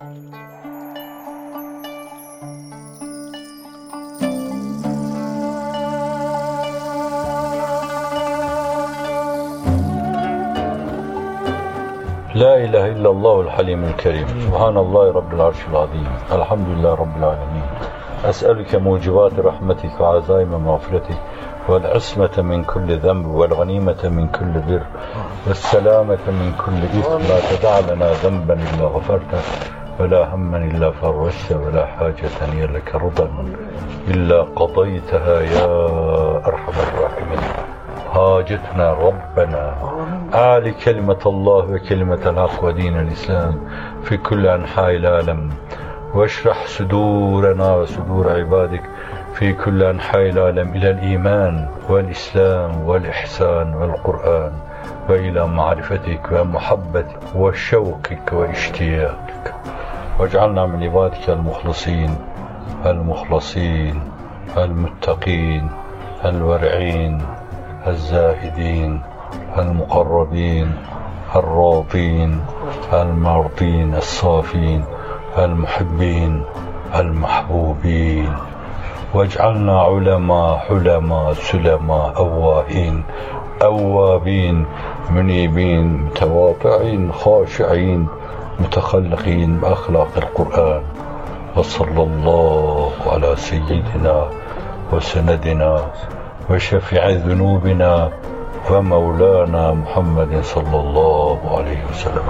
لا إله إلا الله الحليم الكريم. سبحان الله رب العرش العظيم. الحمد لله رب العالمين. أسألك موجبات رحمتك وعزائم مغفرتك والعصمة من كل ذنب والغنيمة من كل بر والسلامة من كل إثم. لا تدع لنا ذنبا إلا غفرته. ولا هما إلا فرجت ولا حاجة هي لك رضا إلا قضيتها يا أرحم الراحمين. حاجتنا ربنا. أعلي كلمة الله وكلمة الحق ودين الإسلام في كل أنحاء العالم. واشرح صدورنا وصدور عبادك في كل أنحاء العالم إلى الإيمان والإسلام والإحسان والقرآن وإلى معرفتك ومحبتك وشوقك واشتياقك. واجعلنا من عبادك المخلصين المخلصين المتقين الورعين الزاهدين المقربين الراضين المرضين الصافين المحبين المحبوبين. واجعلنا علماء حلماء سلماء أواهين أوابين منيبين متواضعين خاشعين متخلقين بأخلاق القرآن وصلى الله على سيدنا وسندنا وشفيع ذنوبنا ومولانا محمد صلى الله عليه وسلم.